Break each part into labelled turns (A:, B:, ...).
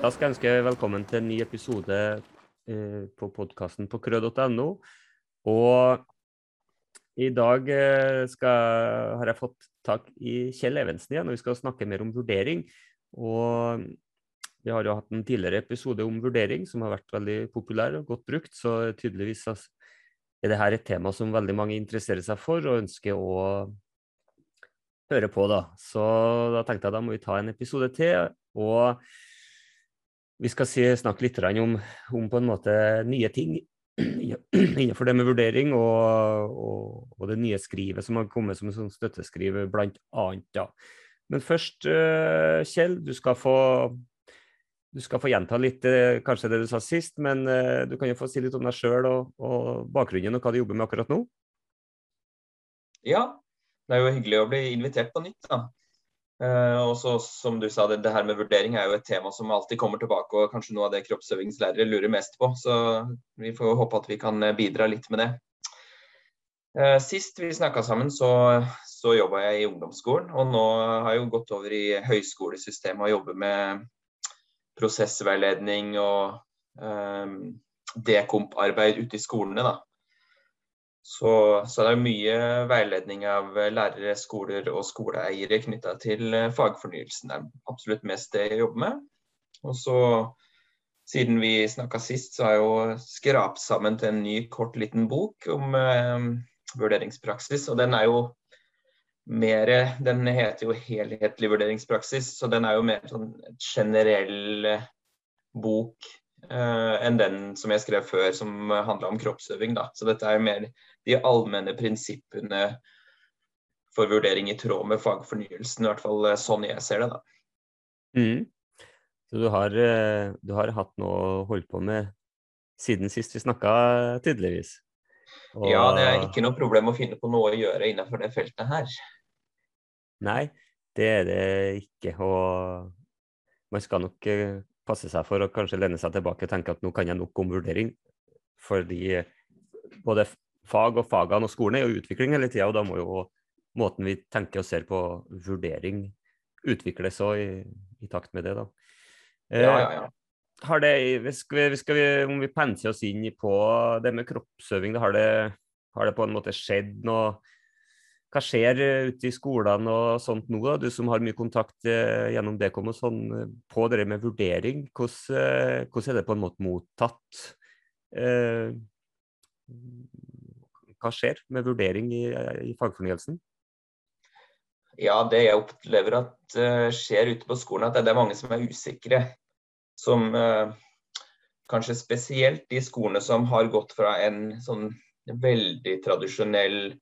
A: Da skal jeg ønske velkommen til en ny episode eh, på podkasten på krød.no. Og i dag eh, skal, har jeg fått tak i Kjell Evensen igjen, og vi skal snakke mer om vurdering. Og vi har jo hatt en tidligere episode om vurdering som har vært veldig populær og godt brukt, så tydeligvis er dette et tema som veldig mange interesserer seg for og ønsker å høre på. da. Så da tenkte jeg da må vi ta en episode til. og vi skal si, snakke litt om, om, på en måte nye ting innenfor det med vurdering, og, og, og, det nye skrivet som har kommet som en sånn støtteskriv, blant annet. Ja. Men først, uh, Kjell, du skal få du skal få gjenta litt uh, kanskje det du sa sist, men uh, du kan jo få si litt om deg sjøl og, og, bakgrunnen og hva du jobber med akkurat nå.
B: Ja, det er jo hyggelig å bli invitert på nytt. da. Uh, og så, som du sa, det, det, her med vurdering er jo et tema som alltid kommer tilbake, og kanskje noe av det kroppsøvingslærere lurer mest på. Så vi får håpe at vi kan eh, bidra litt med det. Uh, sist vi snakka sammen, så, så jobba jeg i ungdomsskolen. Og nå har jeg jo gått over i høyskolesystemet og jobber med prosessveiledning og um, dekomp-arbeid ute i skolene. da. Så, så, det er mye veiledning av lærere, skoler og skoleeiere knytta til eh, fagfornyelsen. Det er absolutt mest det jeg jobber med. Og så, siden vi snakka sist, så har jeg jo skrapt sammen til en ny, kort, liten bok om eh, vurderingspraksis. Og den er jo mer Den heter jo 'Helhetlig vurderingspraksis', så den er jo mer sånn generell bok uh, enn den som jeg skrev før, som handla om kroppsøving. Da. Så dette er mer de allmenne prinsippene for vurdering i tråd med fagfornyelsen, i hvert fall eh, sånn jeg ser det. da.
A: Mm. Så du har, eh, du har, hatt noe å holde på med siden sist vi snakka, tydeligvis?
B: Og... Ja, det er ikke noe problem å finne på noe å gjøre innenfor det feltet her.
A: Nei, det er det ikke. Og man skal nok passe seg for å kanskje lene seg tilbake og tenke at nå kan jeg nok om vurdering. Fordi både fag og fagene og skolen er jo utvikling hele tida, og da må jo måten vi tenker og ser på vurdering utvikles òg i, i, takt med det, da.
B: Eh, ja, ja, ja.
A: Har det, skal vi, skal vi, om vi penser oss inn på det med kroppsøving, da har det, har det på en måte skjedd noe hva skjer eh, ute i skolene og sånt nå, da? du som har mye kontakt eh, gjennom Dekom og sånn, eh, på det med vurdering. Hvordan, hvordan, er det på en måte mottatt? hva skjer med vurdering i, i fagfornyelsen?
B: Ja, Det jeg opplever at skjer ute på skolen, at det er mange som er usikre. Som kanskje spesielt de skolene som har gått fra en sånn veldig tradisjonell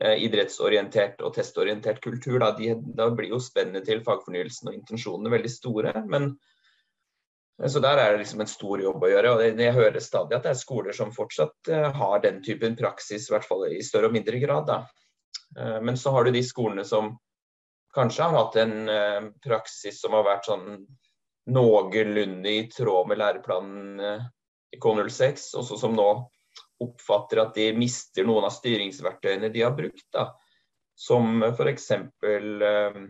B: idrettsorientert og testorientert kultur, da, de, da blir jo spennet til fagfornyelsen og intensjonene veldig store. Men eh, så der er det liksom en stor jobb å gjøre. og Jeg hører stadig at det er skoler som fortsatt uh, har den typen praksis, i hvert fall i større og mindre grad. da. Men så har du de skolene som kanskje har hatt en praksis som har vært sånn noenlunde i tråd med læreplanen i K06, også som nå oppfatter at de mister noen av styringsverktøyene de har brukt. Da. Som f.eks. Eh,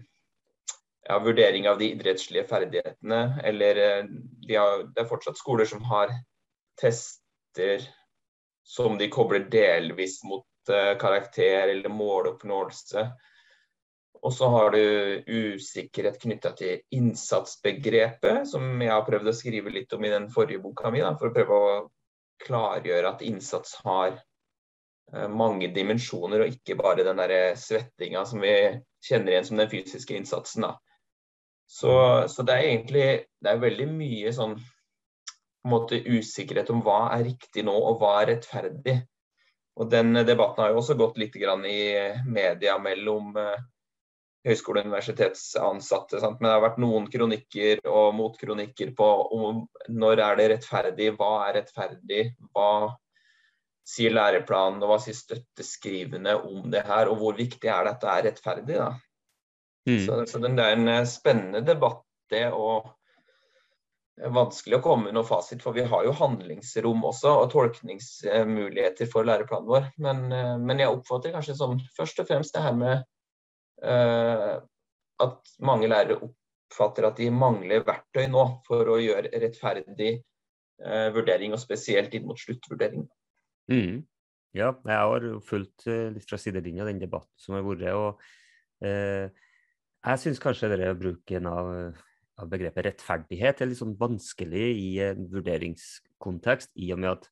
B: ja, vurdering av de idrettslige ferdighetene. Eller eh, de har, det er fortsatt skoler som har tester som de kobler delvis mot eh, karakter eller måloppnåelse. Og så har du usikkerhet knytta til innsatsbegrepet, som jeg har prøvd å skrive litt om i den forrige boka mi, da, for å prøve å klargjøre at innsats har eh, mange dimensjoner, og ikke bare den der svettinga som vi kjenner igjen som den fysiske innsatsen. Da. Så, så det er egentlig det er veldig mye sånn på en måte usikkerhet om hva er riktig nå, og hva er rettferdig. Og Den debatten har jo også gått litt i media mellom uh, høyskole- og universitetsansatte. Sant? Men det har vært noen kronikker og motkronikker på om når er det rettferdig, hva er rettferdig, hva sier læreplanen og hva sier støtteskrivende om det her, og hvor viktig er det at det er rettferdig. da. Mm. Så, så det er en eh, spennende debatt, det. og det er vanskelig å komme med noe fasit, for vi har jo handlingsrom også, og tolkningsmuligheter for læreplanen vår. Men, eh, men jeg oppfatter kanskje som først og fremst det her med Eh, at mange lærere oppfatter at de mangler verktøy nå for å gjøre rettferdig eh, vurdering, og spesielt inn mot sluttvurdering.
A: Mm. Ja, jeg har fulgt eh, litt fra sidelinja den debatten som har vært. og eh, Jeg syns kanskje dere bruken av, av, begrepet rettferdighet er litt sånn vanskelig i en vurderingskontekst, i og med at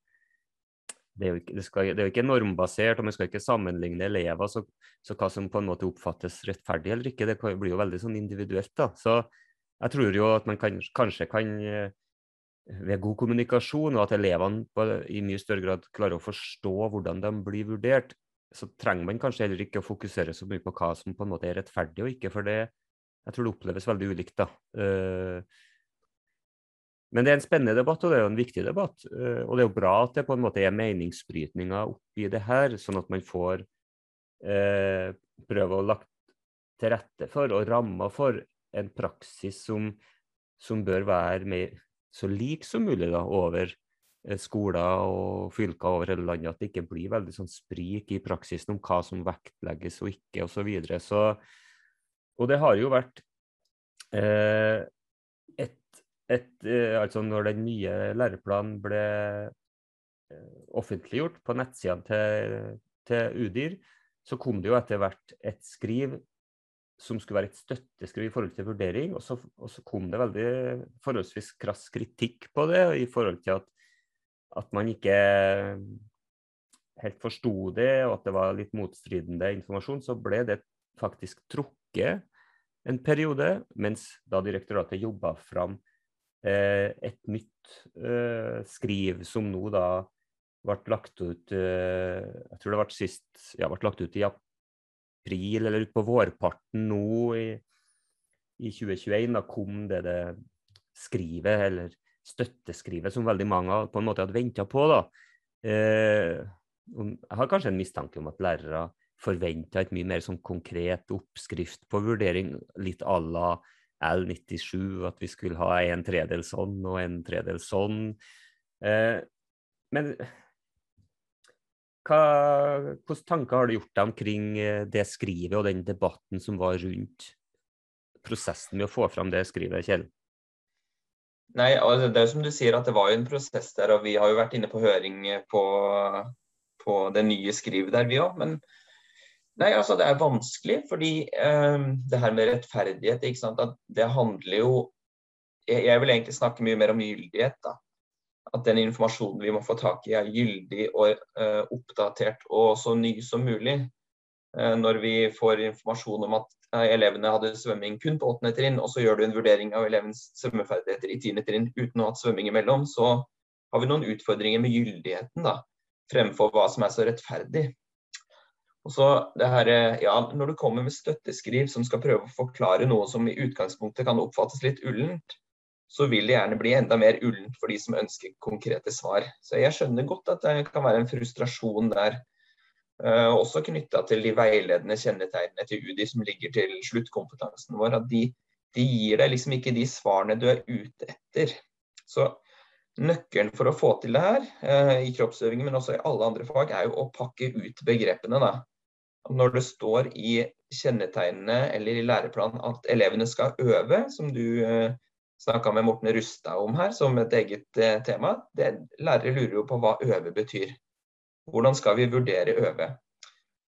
A: det er, ikke, det, skal, det er, jo ikke, normbasert, og man skal ikke sammenligne elever. Så, så, hva som på en måte oppfattes rettferdig eller ikke, det blir jo veldig sånn individuelt. da. Så jeg tror jo at man kan, kanskje kan eh, ved god kommunikasjon, og at elevene på, i mye større grad klarer å forstå hvordan de blir vurdert, så trenger man kanskje heller ikke å fokusere så mye på hva som på en måte er rettferdig og ikke, for det jeg tror det oppleves veldig ulikt. da. Uh, men det er en spennende debatt, og det er jo en viktig debatt. Uh, og det er jo bra at det på en måte er meningsbrytninger oppi det her, sånn at man får eh, prøve å lagt til rette for og rammer for en praksis som, som bør være mer så lik som mulig da, over eh, skoler og fylker over hele landet. At det ikke blir veldig sånn sprik i praksisen om hva som vektlegges og ikke osv. Så videre. så, og det har jo vært eh, et, eh, Altså når den nye læreplanen ble eh, offentliggjort på nettsidene til, til UDIR, så kom det jo etter hvert et skriv som skulle være et støtteskriv i forhold til vurdering. Og så, og så kom det veldig forholdsvis krass kritikk på det, i forhold til at, at man ikke helt forsto det, og at det var litt motstridende informasjon, så ble det faktisk trukket en periode, mens da direktoratet jobba fram et nytt eh, skriv, som nå da ble lagt ut eh, Jeg tror det ble sist, ja, ble lagt ut i april eller utpå vårparten nå i, i 2021 da kom det det skrivet, eller støtteskrivet, som veldig mange på en måte hadde venta på. da. Eh, jeg har kanskje en mistanke om at lærere forventa et mye mer sånn konkret oppskrift på vurdering, litt à la L97, at vi skulle ha en tredel sånn og en tredel sånn. Eh, men hva, hvilke tanker har du gjort deg omkring eh, det skrivet og den debatten som var rundt prosessen med å få fram det skrivet, Kjell?
B: Nei, altså det er som du sier at det var jo en prosess der, og vi har jo vært inne på høring på, på det nye skrivet der, vi òg. Men nei, altså det er vanskelig, fordi eh, det her med rettferdighet, ikke sant, at det handler jo jeg, jeg vil egentlig snakke mye mer om gyldighet, da at den informasjonen vi må få tak i, er gyldig og eh, oppdatert og så ny som mulig. Eh, når vi får informasjon om at uh, elevene hadde svømming kun på åttende trinn, og så gjør du en vurdering av elevens svømmeferdigheter i tiende trinn uten å ha hatt svømming imellom, så har vi noen utfordringer med gyldigheten da, fremfor hva som er så rettferdig. Og så det her, ja, Når du kommer med støtteskriv som skal prøve å forklare noe som i utgangspunktet kan oppfattes litt ullent, så vil det gjerne bli enda mer ullent for de som ønsker konkrete svar. Så jeg skjønner godt at det kan være en frustrasjon der. Uh, også knytta til de veiledende kjennetegnene til UDI som ligger til sluttkompetansen vår. At de, de, gir deg liksom ikke de svarene du er ute etter. Så nøkkelen for å få til det her, uh, i kroppsøvingen, men også i alle andre fag, er jo å pakke ut begrepene. da. Når det står i kjennetegnene eller i læreplanen at elevene skal øve, som du uh, snakka med Morten Rustad om her som et eget eh, tema. Det, lærere lurer jo på hva øve betyr. Hvordan skal vi vurdere øve?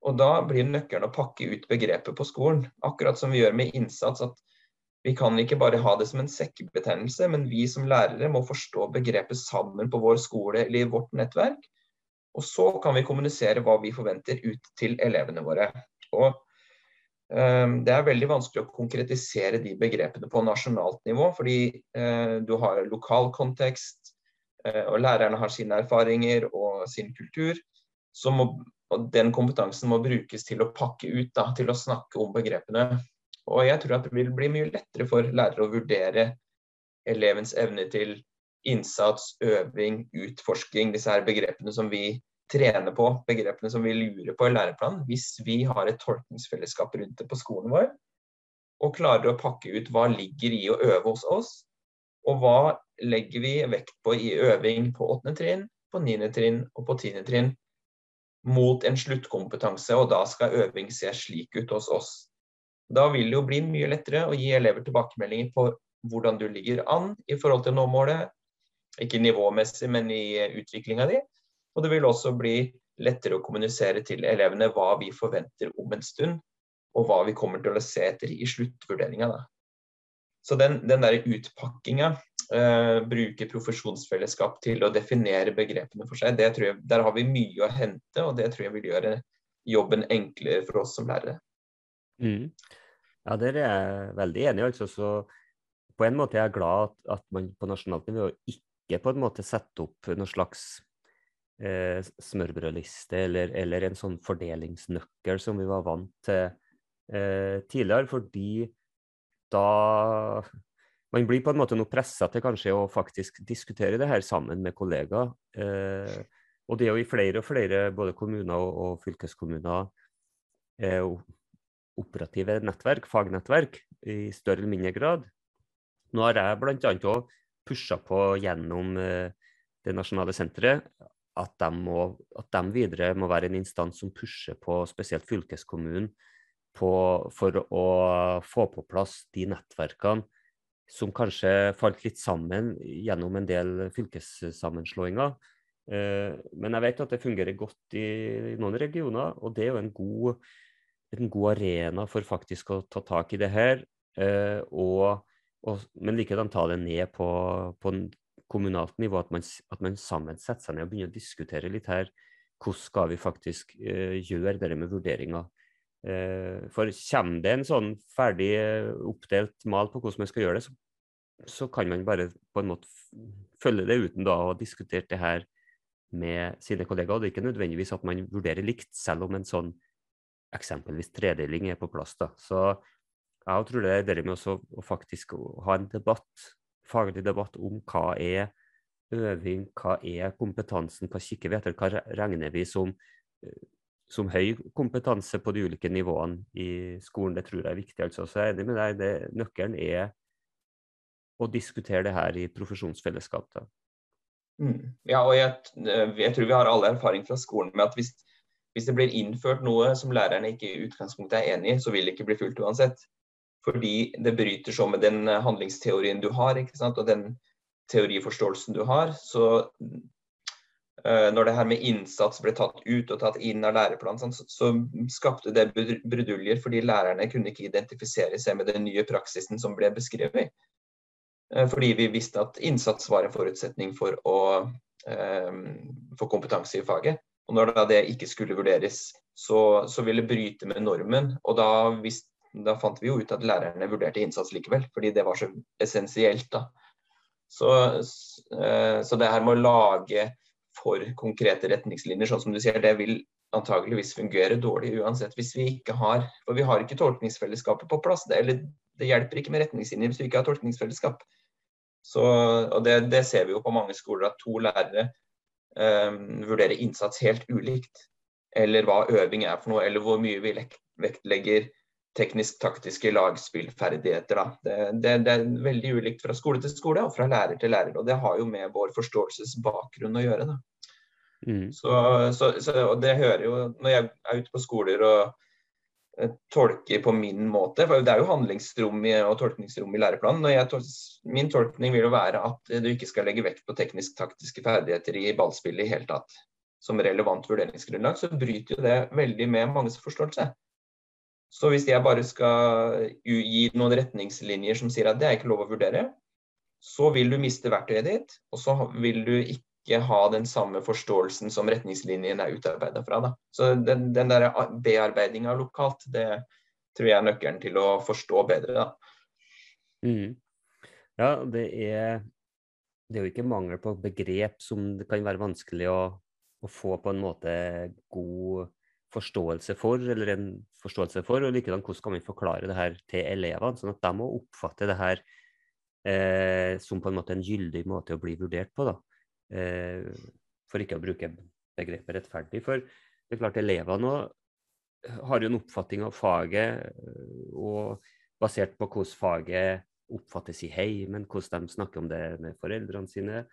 B: Og Da blir nøkkelen å pakke ut begrepet på skolen. Akkurat som vi gjør med innsats. at Vi kan ikke bare ha det som en sekkebetegnelse, men vi som lærere må forstå begrepet sammen på vår skole eller i vårt nettverk. Og så kan vi kommunisere hva vi forventer ut til elevene våre. Og Ehm, det er veldig vanskelig å konkretisere de begrepene på nasjonalt nivå, fordi eh, du har lokal kontekst, eh, og lærerne har sine erfaringer og sin kultur. Må, og den kompetansen må brukes til å pakke ut, da, til å snakke om begrepene. Og jeg tror at det vil bli mye lettere for lærere å vurdere elevens evne til innsats, øving, utforsking, disse her begrepene som vi trener på begrepene som vi lurer på i læreplanen, hvis vi har et tolkningsfellesskap rundt det på skolen vår, og klarer å pakke ut hva ligger i å øve hos oss, og hva legger vi vekt på i øving på åttende trinn, på niende trinn og på tiende trinn, mot en sluttkompetanse, og da skal øving se slik ut hos oss. Da vil det jo bli mye lettere å gi elever tilbakemeldinger på hvordan du ligger an i forhold til å nå målet. Ikke nivåmessig, men i utviklinga di. Og det vil også bli lettere å kommunisere til elevene hva vi forventer om en stund, og hva vi kommer til å se etter i sluttvurderinga. Så den, den der utpakkinga, eh, bruke profesjonsfellesskap til å definere begrepene for seg, jeg, der har vi mye å hente, og det tror jeg vil gjøre jobben enklere for oss som lærere.
A: Mm. Ja, der er jeg veldig enig. altså. Så på en måte er jeg glad at, at man på nasjonalt nivå ikke på en måte sette opp noen slags eh, smørbrødliste eller, eller, en sånn fordelingsnøkkel som vi var vant til eh, tidligere, fordi da man blir på en måte noe pressa til kanskje å faktisk diskutere det her sammen med kollegaer. Eh, og det er jo i flere og flere både kommuner og, og fylkeskommuner eh, operative nettverk, fagnettverk, i større eller mindre grad. Nå har jeg bl.a. òg pusha på gjennom eh, det nasjonale senteret at de, må, at de, videre må være en instans som pusher på spesielt fylkeskommunen på, for å få på plass de nettverkene som kanskje falt litt sammen gjennom en del fylkessammenslåinger. Eh, men jeg vet at det fungerer godt i, noen regioner, og det er jo en god en god arena for faktisk å ta tak i det her. Eh, og, og, men likedan ta det ned på, på kommunalt nivå, at man, at man, sammen setter seg ned og begynner å diskutere litt her. Hvordan skal vi faktisk eh, gjøre det med vurderinger? Eh, for kommer det en sånn ferdig eh, oppdelt mal på hvordan man skal gjøre det, så, så kan man bare på en måte følge det uten da å ha diskutert det her med sine kollegaer. Og Det er ikke nødvendigvis at man vurderer likt, selv om en sånn eksempelvis tredeling er på plass. Da. Så jeg tror det er det med å, faktisk ha en debatt, faglig debatt om hva er øving, hva er kompetansen hva kikker vi etter, hva regner vi som, som, høy kompetanse på de ulike nivåene i skolen. Det tror jeg er viktig. Altså. Så jeg er enig med deg. Det, nøkkelen er å diskutere det her i profesjonsfellesskap. Da.
B: Mm. Ja, og jeg, jeg, tror vi har alle erfaring fra skolen med at hvis, hvis det blir innført noe som lærerne ikke i utgangspunktet er enig i, så vil det ikke bli fulgt uansett. Fordi det bryter så med den eh, handlingsteorien du har, og den teoriforståelsen du har. Så uh, når det her med innsats ble tatt ut og tatt inn av læreplanen, så, så skapte det bruduljer fordi lærerne kunne ikke identifisere seg med den nye praksisen som ble beskrevet. Uh, fordi vi visste at innsats var en forutsetning for å få kompetanse i faget. Og når det ikke skulle vurderes, så, så ville det bryte med normen. Og da, hvis, da, fant vi jo ut at lærerne vurderte innsats likevel, fordi det var så essensielt. da. Så, eh, så det her med å lage for konkrete retningslinjer, sånn som du sier, det vil antageligvis fungere dårlig uansett hvis vi ikke har For vi har ikke tolkningsfellesskapet på plass. Det, eller, det hjelper ikke med retningslinjer hvis vi ikke har tolkningsfellesskap. Så, og det, det, ser vi jo på mange skoler, at to lærere um, vurderer innsats helt ulikt. Eller hva øving er for noe, eller hvor mye vi vektlegger teknisk-taktiske lagspillferdigheter. Det, det, det, er veldig ulikt fra skole til skole og fra lærer til lærer. Og det har jo med vår forståelsesbakgrunn å gjøre. Mm. Så, så, så, og det hører jo Når jeg er ute på skoler og Eh, tolker på min måte. for Det er jo handlingsrom og tolkningsrom i læreplanen. Jeg, min tolkning vil jo være at du ikke skal legge vekt på teknisk-taktiske ferdigheter i ballspillet i hele tatt. Som relevant vurderingsgrunnlag, så bryter jo det veldig med manges forståelse. Så hvis jeg bare skal gi noen retningslinjer som sier at det er ikke lov å vurdere, så vil du miste verktøyet ditt, og så vil du ikke ha den samme forståelsen som retningslinjen er utarbeida fra. Da. Så den, den der bearbeidinga lokalt, det tror jeg er nøkkelen til å forstå bedre.
A: Mm. Ja, det er, det er jo ikke mangel på begrep som det kan være vanskelig å, å få på en måte god forståelse for, eller en forståelse for, og likedan hvordan kan vi forklare det her til elevene, sånn at de må oppfatte det her eh, som på en måte en gyldig måte å bli vurdert på. da. Eh, for ikke å bruke begrepet rettferdig. For det er klart elevene har jo en oppfatning av faget, eh, og basert på hvordan faget oppfattes i heimen, hvordan de snakker om det med foreldrene sine,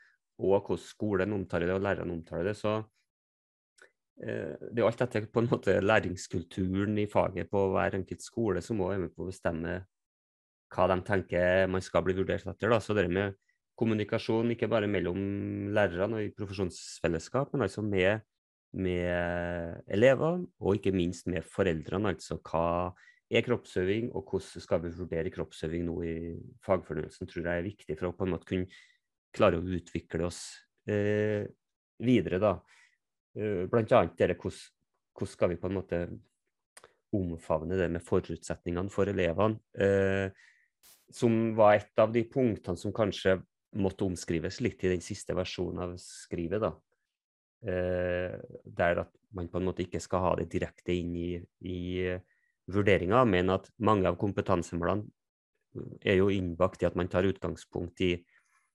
A: og hvordan skolen omtaler det og lærerne omtaler det, så det er alt dette på en måte læringskulturen i faget på hver enkelt skole som må er med på å bestemme hva de tenker man skal bli vurdert etter. Da. Så det med kommunikasjon ikke bare mellom lærerne og i profesjonsfellesskap, men altså med, med elever, og ikke minst med foreldrene. Altså hva er kroppsøving, og hvordan skal vi vurdere kroppsøving nå i fagfornyelsen, tror jeg er viktig for å på en måte kunne klare å utvikle oss eh, videre. da. Eh, annet dere, hvordan, skal vi på en måte omfavne det med forutsetningene for elevene. Eh, som var et av de punktene som kanskje måtte omskrives litt i den siste versjonen av skrivet. da. Eh, der at man på en måte ikke skal ha det direkte inn i, i vurderinga, men at mange av kompetansemålene er jo innbakt i at man tar utgangspunkt i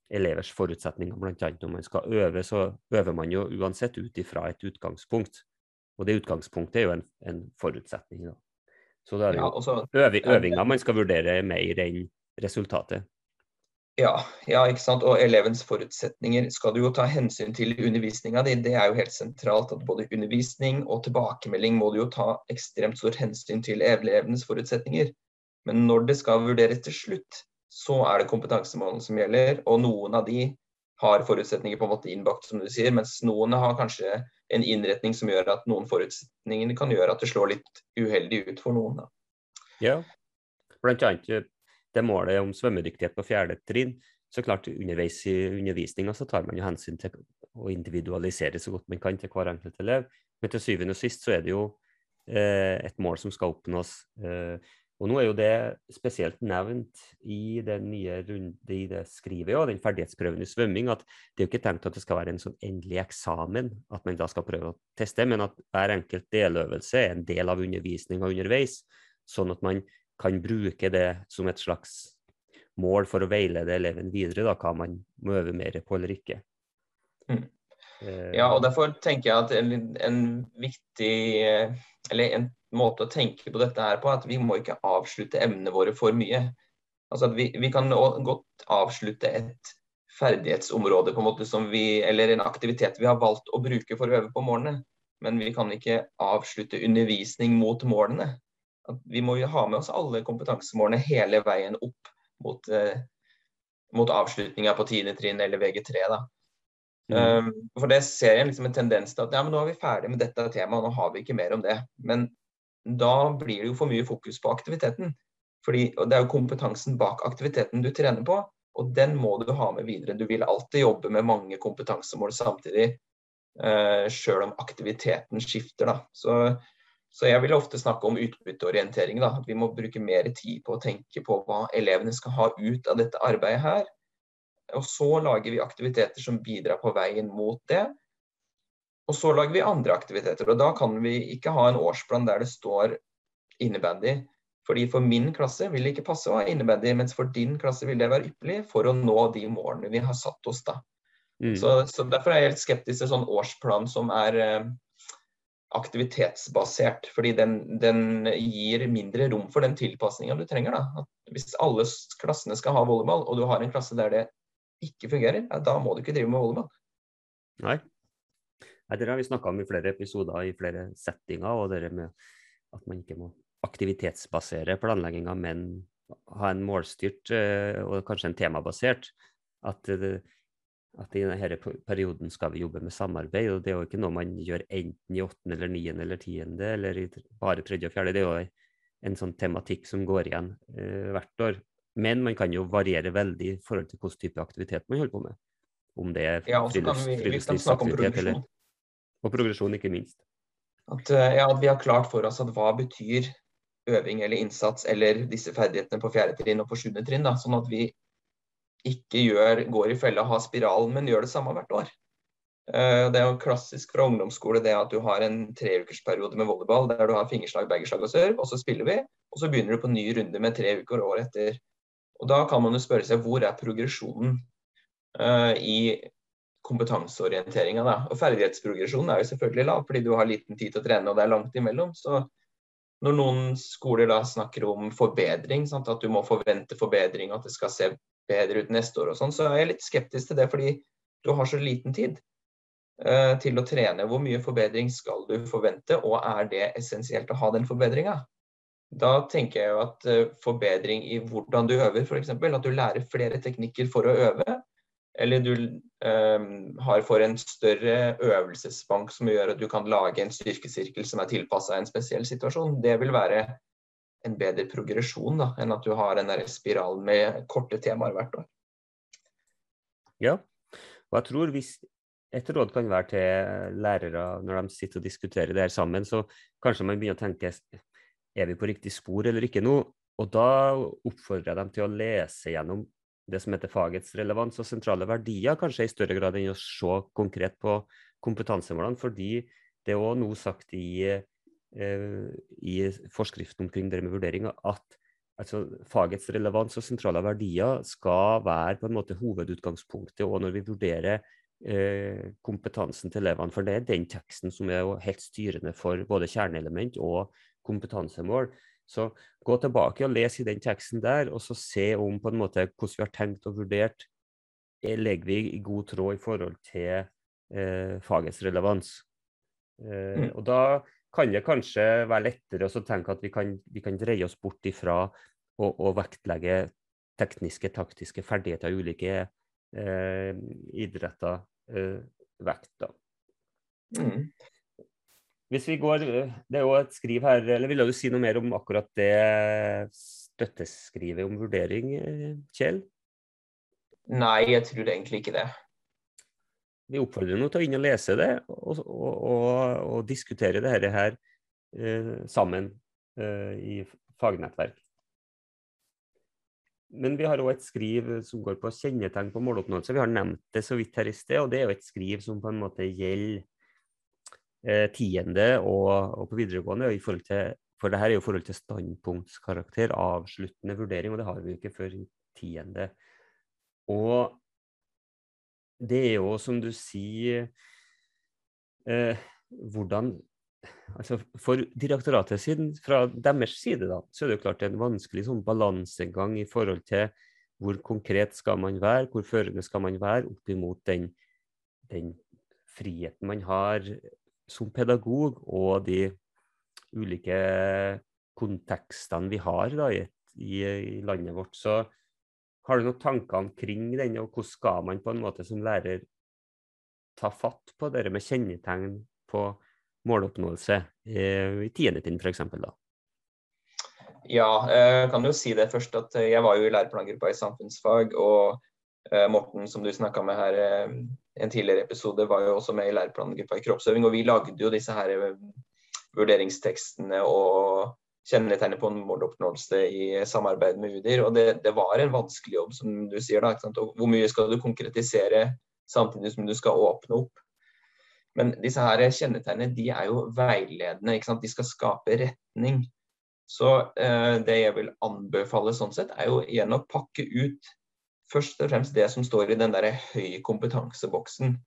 A: elevers forutsetninger. Annet når man skal øve, så øver man jo uansett ut ifra et utgangspunkt. Og det utgangspunktet er jo en, en forutsetning. Da. Så da er det jo ja, også, øvinga man skal vurdere mer enn resultatet.
B: Ja, ja, ikke sant. Og elevens forutsetninger skal du jo ta hensyn til i undervisninga di. Det er jo helt sentralt at både undervisning og tilbakemelding må du jo ta ekstremt stort hensyn til elevenes forutsetninger. Men når det skal vurderes til slutt, så er det kompetansemålene som gjelder. Og noen av de har forutsetninger på en måte innbakt, som du sier, mens noen har kanskje en innretning som gjør at noen forutsetninger kan gjøre at det slår litt uheldig ut for noen. Da.
A: Ja, blant annet det målet om svømmedyktighet på fjerde trinn, så klart underveis i undervisninga så tar man jo hensyn til å individualisere så godt man kan til hver enkelt elev. Men til syvende og sist så er det jo eh, et mål som skal oppnås. Eh, og nå er jo det spesielt nevnt i det nye runde i det skrivet og den ferdighetsprøven i svømming, at det er jo ikke tenkt at det skal være en sånn endelig eksamen, at man da skal prøve å teste, men at hver enkelt deløvelse er en del av undervisninga underveis, sånn at man kan bruke det som et slags mål for å veilede eleven videre, da, hva man må øve mer på eller ikke.
B: Mm. Ja, og derfor tenker jeg at en, viktig Eller en måte å tenke på dette her på, at vi må ikke avslutte emnene våre for mye. Altså at vi, vi kan godt avslutte et ferdighetsområde på en måte som vi, eller en aktivitet vi har valgt å bruke for å øve på målene. Men vi kan ikke avslutte undervisning mot målene at vi må jo ha med oss alle kompetansemålene hele veien opp mot, eh, mot avslutninga på tiende trinn eller VG3. da. Mm. Um, for det ser jeg liksom en tendens til at ja, men nå er vi ferdig med dette temaet, nå har vi ikke mer om det. Men da blir det jo for mye fokus på aktiviteten. Fordi, og Det er jo kompetansen bak aktiviteten du trener på, og den må du ha med videre. Du vil alltid jobbe med mange kompetansemål samtidig, uh, sjøl om aktiviteten skifter. da. Så så jeg vil ofte snakke om utbytteorientering. Da. Vi må bruke mer tid på å tenke på hva elevene skal ha ut av dette arbeidet her. Og så lager vi aktiviteter som bidrar på veien mot det. Og så lager vi andre aktiviteter. Og da kan vi ikke ha en årsplan der det står innebandy. Fordi for min klasse vil det ikke passe å ha innebandy, mens for din klasse vil det være ypperlig for å nå de målene vi har satt oss da. Mm. Så, så, Derfor er jeg helt skeptisk til sånn årsplan som er eh, aktivitetsbasert. Fordi den, den, gir mindre rom for den tilpasninga du trenger. Da. hvis alle klassene skal ha volleyball, og du har en klasse der det ikke fungerer, ja, da må du ikke drive med volleyball.
A: Nei. Nei det har vi snakka om i flere episoder i flere settinger. Og det med at man ikke må aktivitetsbasere planlegginga, men ha en målstyrt eh, og kanskje en temabasert. At at i denne perioden skal vi jobbe med samarbeid. og Det er jo ikke noe man gjør enten i åttende eller niende eller tiende eller i bare tredje og fjerde. Det er jo en sånn tematikk som går igjen eh, hvert år. Men man kan jo variere veldig i forhold til hvilken type aktivitet man holder på med. Om det er
B: ja, friluftslivsaktivitet eller
A: Og progresjon, ikke minst.
B: At, eh, ja, at vi har klart for oss at hva betyr øving eller innsats eller disse ferdighetene på fjerde trinn og på sjuende trinn. Da, sånn at vi ikke gjør, går i fella og har spiralen, men gjør det samme hvert år. Eh, det er jo klassisk fra ungdomsskole det at du har en treukersperiode med volleyball der du har fingerslag, baggerslag og serve, og så spiller vi. Og så begynner du på ny runde med tre uker året etter. Og Da kan man jo spørre seg hvor er progresjonen uh, i kompetanseorienteringa. Og ferdighetsprogresjonen er jo selvfølgelig lav, fordi du har liten tid til å trene og det er langt imellom. Så når noen skoler da snakker om forbedring, sant, at du må forvente forbedring, at det skal se bedre ut neste år og sånn, så er jeg litt skeptisk til det fordi du har så liten tid. uh, til å trene. Hvor mye forbedring skal du forvente, og er det essensielt å ha den forbedringa? Da tenker jeg jo at eh, forbedring i hvordan du øver, f.eks. At du lærer flere teknikker for å øve. Eller du um, har for en større øvelsesbank som gjør at du kan lage en styrkesirkel som er tilpassa en spesiell situasjon. Det vil være en bedre progresjon da, enn at du har en spiral med korte temaer hvert år.
A: Ja, og jeg tror hvis et råd kan være til lærere når de sitter og diskuterer det her sammen, så kanskje man begynner å tenke er vi på riktig spor eller ikke nå? Og da oppfordrer jeg dem til å lese gjennom det som heter fagets relevans og sentrale verdier, kanskje i større grad enn å se konkret på kompetansemålene. Fordi det er òg nå sagt i Eh, i forskriften omkring det med vurdering at altså, fagets relevans og sentrale verdier skal være på en måte hovedutgangspunktet og når vi vurderer eh, kompetansen til elevene. For det er den teksten som er helt styrende for både kjerneelement og kompetansemål. Så gå tilbake og les i den teksten der, og så se om på en måte hvordan vi har tenkt og vurdert. Eh, legger vi i god tråd i forhold til eh, fagets relevans? Eh, mm. Og da kan det kanskje være lettere å tenke at vi kan, vi kan dreie oss bort ifra å, å vektlegge tekniske, taktiske ferdigheter i ulike eh, idretter eh, vekt. Da. Mm. Hvis vi går, Det er jo et skriv her, eller Vil du si noe mer om akkurat det støtteskrivet om vurdering, Kjell?
B: Nei, jeg tror egentlig ikke det
A: vi oppfordrer nå til å inn og lese det og, og, og, og diskutere dette her eh, sammen eh, i fagnettverk. Men vi har òg et skriv som går på kjennetegn på måloppnåelse. Vi har nevnt det så vidt her i sted, og det er jo et skriv som på en måte gjelder eh, tiende og, og, på videregående. i forhold til, For det her er jo forhold til standpunktskarakter, avsluttende vurdering, og det har vi jo ikke før i tiende. Og det er jo, som du sier eh, Hvordan altså For direktoratet siden, fra deres side, da, så er det jo klart en vanskelig sånn balansegang i forhold til hvor konkret skal man være, hvor førende skal man være opp imot den, den friheten man har som pedagog, og de ulike kontekstene vi har da, i, i, i landet vårt. Så har du noen tanker omkring den, og hvordan skal man på en måte som lærer ta fatt på det med kjennetegn på måloppnåelse i tiende trinn f.eks.?
B: Ja, jeg kan jo si det først at jeg var jo i læreplangruppa i samfunnsfag. Og eh, Morten, som du snakka med her i eh, en tidligere episode, var jo også med i læreplangruppa i kroppsøving. Og vi lagde jo disse her eh, vurderingstekstene og kjennetegnet på en måloppnåelse i samarbeid med UDIR. Og det, det, var en vanskelig jobb, som du sier. da, Hvor mye skal du konkretisere samtidig som du skal åpne opp? Men disse her kjennetegnene de er jo veiledende. De skal skape retning. Så eh, det jeg vil anbefale sånn sett, er jo igjen å pakke ut først og fremst det som står i den der høy kompetanseboksen.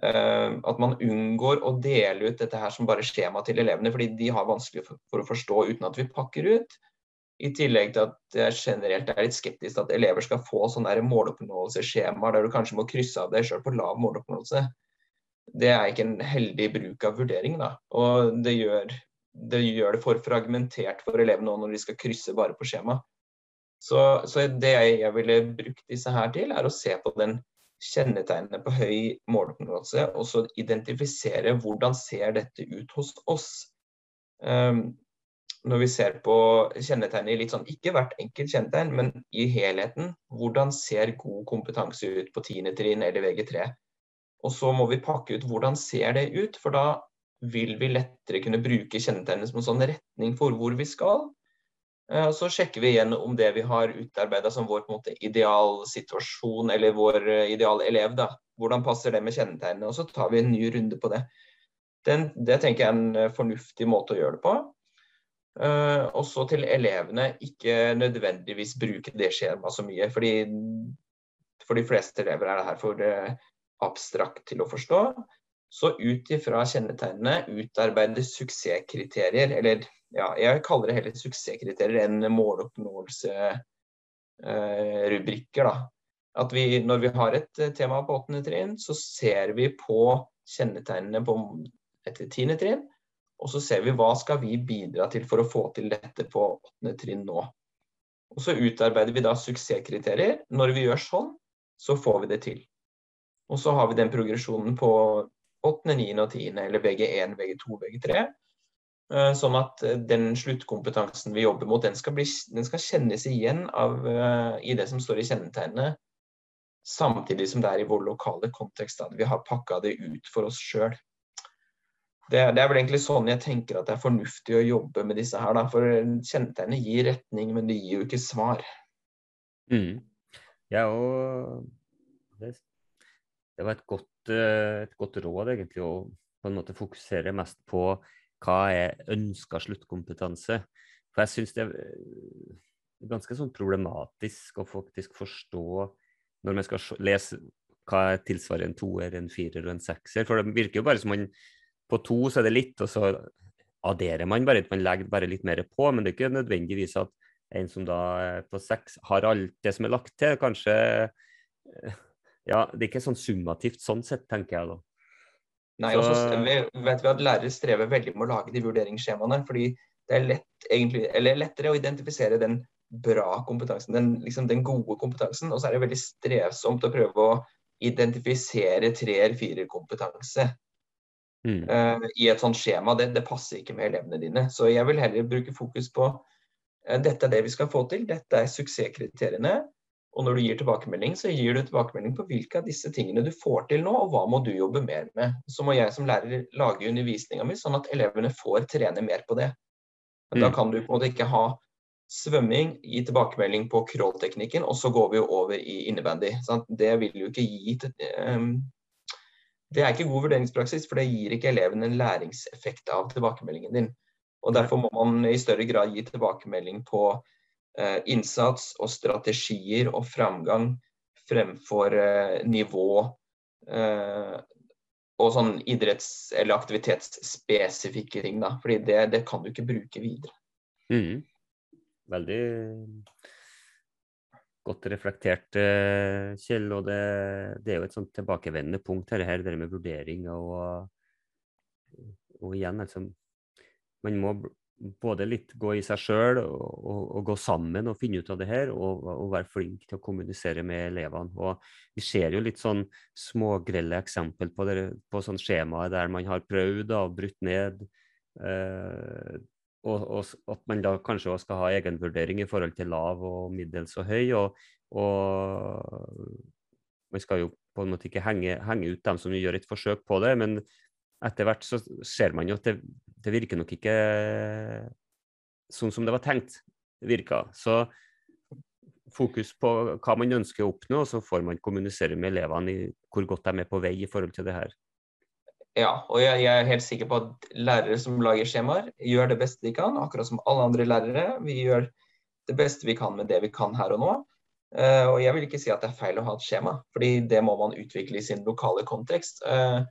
B: Uh, at man unngår å dele ut dette her som bare skjema til elevene, fordi de har vanskelig for, å forstå uten at vi pakker ut. I tillegg til at jeg generelt er litt skeptisk til at elever skal få sånne måloppnåelsesskjemaer der du kanskje må krysse av deg sjøl på lav måloppnåelse. Det er ikke en heldig bruk av vurdering. da, og det gjør, det gjør det for fragmentert for elevene når de skal krysse bare på skjema. Så, så det jeg ville brukt disse her til, er å se på den kjennetegnene på høy måloppnåelse, og så identifisere hvordan ser dette ut hos oss. Um, når vi ser på kjennetegn i litt sånn, ikke hvert enkelt kjennetegn, men i helheten, hvordan ser god kompetanse ut på 10. trinn eller VG3? Og så må vi pakke ut hvordan ser det ut, for da vil vi lettere kunne bruke kjennetegnene som en sånn retning for hvor vi skal. Eh, så sjekker vi igjen om det vi har utarbeida som vår måte, idealsituasjon, eller vår eh, idealelev, da. Hvordan passer det med kjennetegnene? Og så tar vi en ny runde på det. Den, det tenker jeg er en eh, fornuftig måte å gjøre det på. Uh, og til elevene, ikke nødvendigvis bruke det skjemaet så mye. fordi For de fleste elever er det her for abstrakt til å forstå. Så ut ifra kjennetegnene utarbeide suksesskriterier, eller ja, jeg kaller det heller suksesskriterier enn måloppnåelse-rubrikker. Eh, At vi, når vi har et eh, tema på åttende trinn, så ser vi på kjennetegnene på etter tiende trinn. Og så ser vi hva skal vi bidra til for å få til dette på åttende trinn nå. Og så utarbeider vi da suksesskriterier. Når vi gjør sånn, så får vi det til. Og så har vi den progresjonen på åttende, niende og tiende, eller VG1, VG2, VG3. Sånn at eh, den sluttkompetansen vi jobber mot, den skal, bli, den skal kjennes igjen av, uh, i det som står i kjennetegnet. Samtidig som det er i vår lokale kontekst at vi har pakka det ut for oss sjøl. Det, det, er vel egentlig sånn jeg tenker at det er fornuftig å jobbe med disse her. Da. For kjennetegnet gir retning, men det gir jo ikke svar.
A: Mm. Ja, og det, det var et godt, eh, et godt, råd, egentlig, å på en måte fokusere mest på hva er ønska sluttkompetanse. For jeg syns det er ganske sånn problematisk å faktisk forstå når man skal lese hva tilsvarer en toer, en firer og en sekser. For det virker jo bare som man på to så er det litt, og så adderer man bare, man legger bare litt mer på. Men det er ikke nødvendigvis at en som da på seks, har alt det som er lagt til. Kanskje eh, Ja, det er ikke sånn summativt sånn sett, tenker jeg da.
B: Nei, og så vet vi at lærere strever veldig med å lage de vurderingsskjemaene. fordi det er lett, egentlig, eller lettere å identifisere den bra kompetansen, den, liksom den gode kompetansen. Og så er det veldig strevsomt å prøve å identifisere treer-firer-kompetanse mm. uh, i et sånt skjema. Det, det, passer ikke med elevene dine. Så jeg vil heller bruke fokus på uh, dette er det vi skal få til, dette er suksesskriteriene. Og når du gir tilbakemelding, så gir du tilbakemelding på hvilke av disse tingene du får til nå, og hva må du jobbe mer med. Så må jeg som lærer lage undervisninga mi sånn at elevene får trene mer på det. Men mm. da kan du på en måte ikke ha svømming, gi tilbakemelding på crawl-teknikken, og så går vi jo over i innebandy. Sant? Det vil jo ikke gi um, det er ikke god vurderingspraksis, for det gir ikke elevene en læringseffekt av tilbakemeldingen din. Og Derfor må man i større grad gi tilbakemelding på innsats og strategier og framgang fremfor eh, nivå eh, og sånn idretts- eller aktivitetsspesifikke ting. da, fordi det, det, kan du ikke bruke videre.
A: Mm. Veldig godt reflektert, eh, Kjell. Og det, det, er jo et sånt tilbakevendende punkt, her, her det med vurdering. Og, og igjen, altså Man må både litt gå i seg sjøl og, og, og, gå sammen og finne ut av det her, og, og, være flink til å kommunisere med elevene. Og Vi ser jo litt sånn smågrelle eksempel på, det, på sånn skjemaer der man har prøvd og brutt ned. Eh, og, at man da kanskje også skal ha egenvurdering i forhold til lav og middels og høy. Og man skal jo på en måte ikke henge, henge, ut dem som gjør et forsøk på det, men etter hvert så ser man jo at det, det virker nok ikke sånn som det var tenkt virka. Så fokus på hva man ønsker å oppnå, og så får man kommunisere med elevene i hvor godt de er på vei i forhold til det her.
B: Ja, og jeg, jeg, er helt sikker på at lærere som lager skjemaer, gjør det beste de kan, akkurat som alle andre lærere. Vi gjør det beste vi kan med det vi kan her og nå. Uh, og jeg vil ikke si at det er feil å ha et skjema, fordi det må man utvikle i sin lokale kontekst. Uh,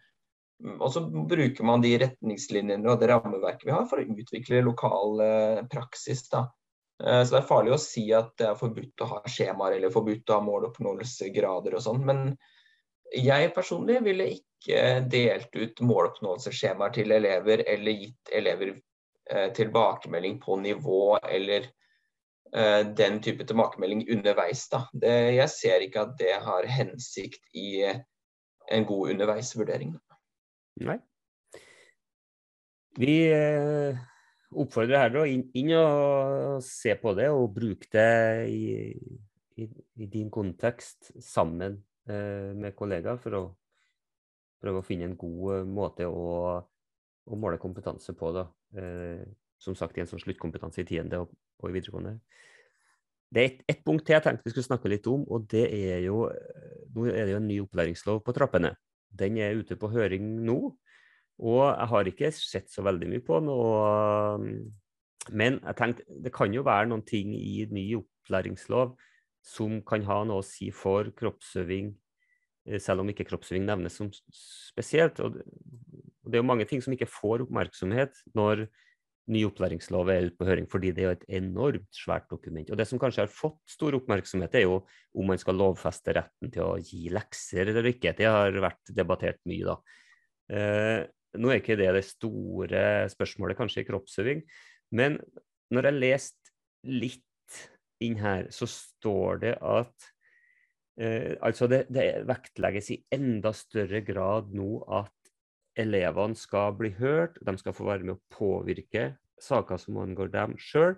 B: og så bruker man de retningslinjene og det rammeverket vi har for å utvikle lokal uh, praksis. da. Så det er farlig å si at det er forbudt å ha skjemaer eller forbudt å ha måloppnåelsesgrader og sånn. Men jeg personlig ville ikke delt ut måloppnåelsesskjemaer til elever eller gitt elever eh, tilbakemelding på nivå eller eh, den type tilbakemelding underveis. Det, jeg ser ikke at det har hensikt i en god underveisvurdering.
A: Nei. Vi eh, oppfordrer her inn, inn og se på det og bruke det i, i, i din kontekst sammen Eh, med kollegaer for å prøve å finne en god eh, måte å, å måle kompetanse på. Da. Som sagt, i en sånn sluttkompetanse i tiende og, og i videregående. Det er ett et punkt til jeg tenkte vi skulle snakke litt om, og det er jo Nå er det jo en ny opplæringslov på trappene. Den er ute på høring nå, og jeg har ikke sett så veldig mye på den. Men jeg tenkte det kan jo være noen ting i ny opplæringslov som kan ha noe å si for kroppsøving, eh, selv om ikke kroppsøving nevnes som spesielt. Og det er jo mange ting som ikke får oppmerksomhet når ny opplæringslov er ute på høring, fordi det er et enormt svært dokument. Og Det som kanskje har fått stor oppmerksomhet, er jo om man skal lovfeste retten til å gi lekser eller ikke. Det har vært debattert mye, da. Eh, nå er ikke det det store spørsmålet kanskje i kroppsøving, men når jeg leste litt inn her, så står det at eh, altså det, det, vektlegges i enda større grad nå at elevene skal bli hørt, de skal få være med å påvirke saker som angår dem sjøl,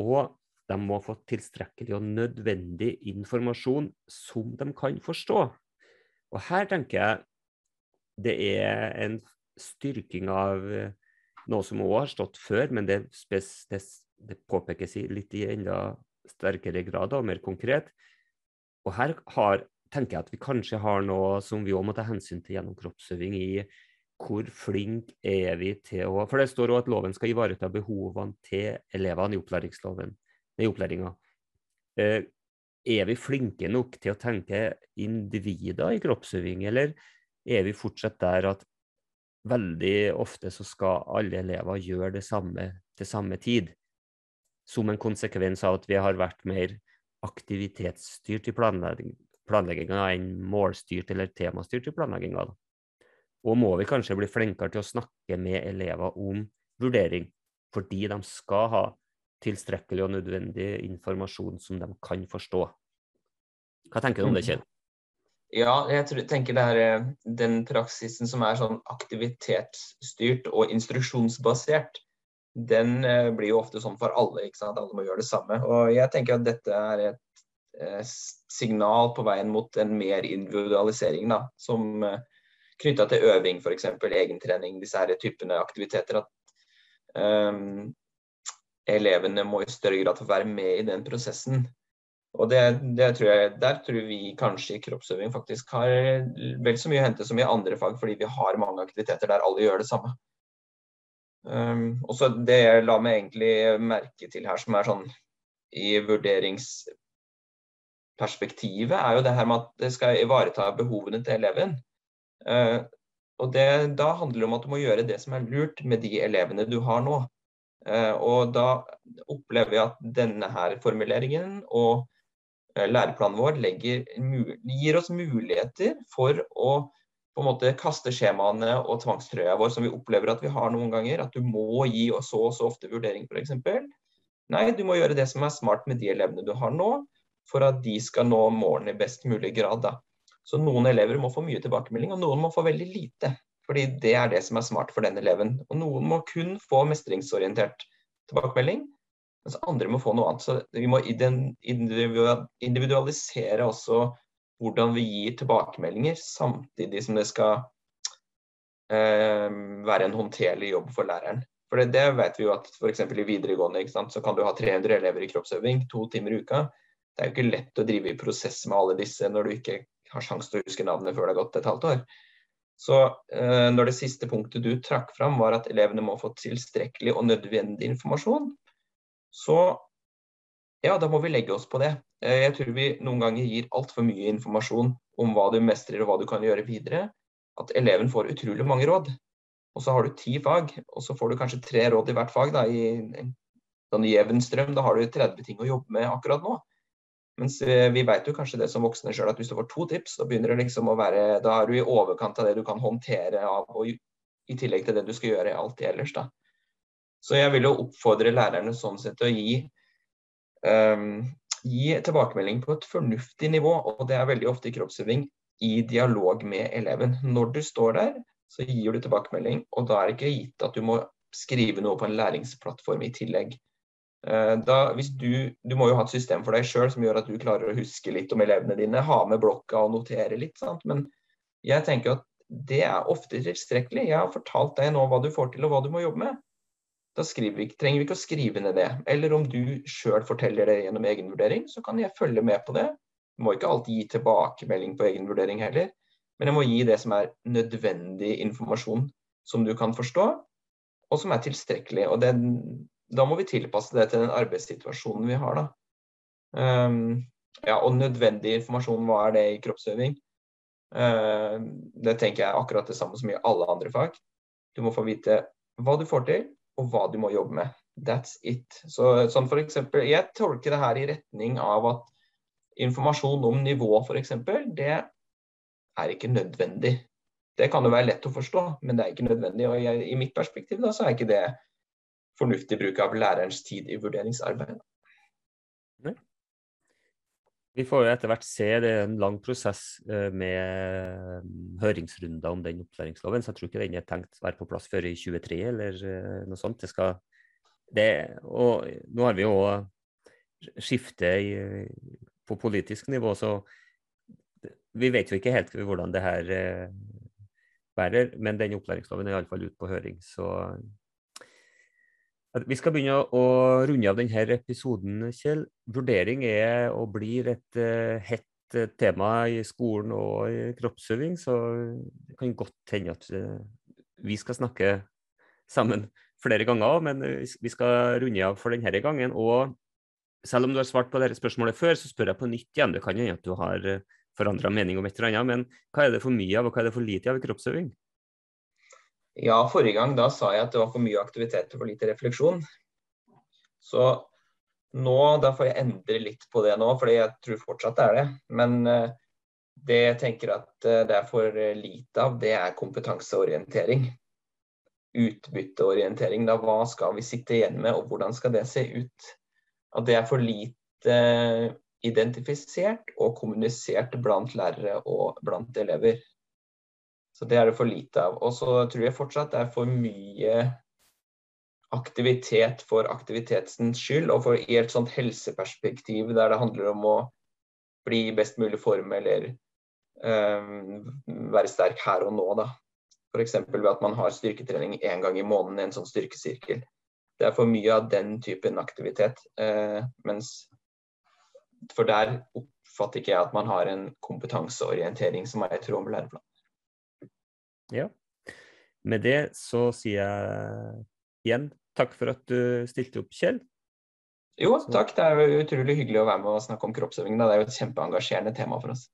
A: og de må få tilstrekkelig og nødvendig informasjon som de kan forstå. Og her tenker jeg det er en styrking av eh, noe som òg har stått før, men det, det, det påpekes litt i enda sterkere grad og mer konkret. Og her har, tenker jeg at vi kanskje har noe som vi òg må ta hensyn til gjennom kroppsøving i hvor flink er vi til å For det står òg at loven skal ivareta behovene til elevene i opplæringsloven, i opplæringa. Eh, er vi flinke nok til å tenke individer i kroppsøving, eller er vi fortsatt der at veldig ofte så skal alle elever gjøre det samme til samme tid. Som en konsekvens av at vi har vært mer aktivitetsstyrt i planlegginga enn målstyrt eller temastyrt i planlegginga. Og må vi kanskje bli flinkere til å snakke med elever om vurdering, fordi de skal ha tilstrekkelig og nødvendig informasjon som de kan forstå. Hva tenker du om det, Kjell?
B: Ja, jeg tror, tenker det er eh, den praksisen som er sånn aktivitetsstyrt og instruksjonsbasert, den eh, blir jo ofte sånn for alle. ikke sant? Alle må gjøre det samme. Og jeg tenker at dette er et eh, signal på veien mot en mer individualisering, da, som knytta til øving, f.eks. egentrening, disse her typene aktiviteter. At um, elevene må i større grad få være med i den prosessen. Og det, det tror jeg, Der tror vi kanskje i kroppsøving faktisk har vel så mye å hente som i andre fag, fordi vi har mange aktiviteter der alle gjør det samme. Um, og så Det jeg la meg egentlig merke til her, som er sånn i vurderingsperspektivet, er jo det her med at det skal ivareta behovene til eleven. Uh, og det, Da handler det om at du må gjøre det som er lurt med de elevene du har nå. Uh, og da opplever jeg at denne her formuleringen og Eh, læreplanen vår legger, gir oss muligheter for å på en måte kaste skjemaene og tvangstrøya vår som vi opplever at vi har noen ganger. At du må gi så og så ofte vurdering, f.eks. Nei, du må gjøre det som er smart med de elevene du har nå, for at de skal nå målene i best mulig grad. Da. Så noen elever må få mye tilbakemelding, og noen må få veldig lite. Fordi det er det som er smart for den eleven. Og noen må kun få mestringsorientert tilbakemelding, mens andre må få noe annet. Så vi må individualisere også hvordan vi gir tilbakemeldinger, samtidig som det skal eh, være en håndterlig jobb for læreren. For det, det vet vi jo at f.eks. i videregående så kan du ha 300 elever i kroppsøving to timer i uka. Det er jo ikke lett å drive i prosess med alle disse når du ikke har sjanse til å huske navnet før det har gått et halvt år. Så eh, når det siste punktet du trakk fram var at elevene må få tilstrekkelig og nødvendig informasjon, så ja, da må vi legge oss på det. Eh, jeg tror vi noen ganger gir altfor mye informasjon om hva du mestrer og hva du kan gjøre videre. At eleven får utrolig mange råd. Og så har du ti fag, og så får du kanskje tre råd i hvert fag. Da, I en sånn jevn strøm. Da har du 30 ting å jobbe med akkurat nå. Mens vi vet jo kanskje det som voksne sjøl, at hvis du får to tips, så begynner det liksom å være Da er du i overkant av det du kan håndtere av, og i tillegg til det du skal gjøre alltid ellers. da. Så jeg vil jo oppfordre lærerne sånn sett til å gi, um, gi tilbakemelding på et fornuftig nivå. Og det er veldig ofte i kroppsøving i dialog med eleven. Når du står der, så gir du tilbakemelding, og da er det ikke gitt at du må skrive noe på en læringsplattform i tillegg. Uh, da, du, du, må jo ha et system for deg sjøl som gjør at du klarer å huske litt om elevene dine. Ha med blokka og notere litt. Sant? Men jeg tenker at det er ofte tilstrekkelig. Jeg har fortalt deg nå hva du får til og hva du må jobbe med. Da vi, trenger vi ikke å skrive ned det. Eller om du sjøl forteller det gjennom egenvurdering, så kan jeg følge med på det. Jeg må ikke alltid gi tilbakemelding på egenvurdering heller, men jeg må gi det som er nødvendig informasjon som du kan forstå, og som er tilstrekkelig. Og det, da må vi tilpasse det til den arbeidssituasjonen vi har, da. Um, ja, og nødvendig informasjon, hva er det i kroppsøving? Uh, det tenker jeg er akkurat det samme som i alle andre fag. Du må få vite hva du får til, og hva du må jobbe med. That's it. Så, sånn for eksempel, jeg tolker det her i retning av at informasjon om nivå f.eks. det er ikke nødvendig. Det kan jo være lett å forstå, men det er ikke nødvendig. Og jeg, i mitt perspektiv da, så er ikke det fornuftig bruk av lærerens tid i vurderingsarbeidet.
A: Vi får jo etter hvert se det er en lang prosess eh, med mm, høringsrunder om den opplæringsloven, så jeg tror ikke den er tenkt å være på plass før i 2023 eller eh, noe sånt. Det skal, det, og nå har vi jo skifte i, på politisk nivå, så vi vet jo ikke helt hvordan det her eh, bærer. Men den opplæringsloven er iallfall ute på høring. så vi skal begynne å runde av denne episoden, Kjell. Vurdering er og blir et uh, hett eh, tema i skolen og i kroppsøving, så det kan godt hende at uh, vi skal snakke sammen flere ganger men vi skal runde av for denne gangen. Og selv om du har svart på dette spørsmålet før, så spør jeg på nytt igjen. Det kan hende at du har forandra mening om et eller annet, men hva er det for mye av, og hva er det for lite av i kroppsøving?
B: Ja, forrige gang da sa jeg at det var for mye aktivitet og for lite refleksjon. Så nå, da får jeg endre litt på det nå, for jeg tror fortsatt det er det. Men uh, det jeg tenker at uh, det er for lite av, det er kompetanseorientering. Utbytteorientering. Da hva skal vi sitte igjen med, og hvordan skal det se ut? At det er for lite identifisert og kommunisert blant lærere og blant elever. Så det er det for lite av. Og så tror jeg fortsatt det er for mye aktivitet for aktivitetens skyld, og for, i et sånt helseperspektiv der det handler om å bli i best mulig form eller um, være sterk her og nå. da. F.eks. ved at man har styrketrening én gang i måneden i en sånn styrkesirkel. Det er for mye av den typen aktivitet. Uh, mens For der oppfatter ikke jeg at man har en kompetanseorientering som er i tråd med læreplanen.
A: Ja. Med det så sier jeg igjen takk for at du stilte opp, Kjell.
B: Jo, takk. Det er jo utrolig hyggelig å være med og snakke om kroppsøving. Det er jo et kjempeengasjerende tema for oss.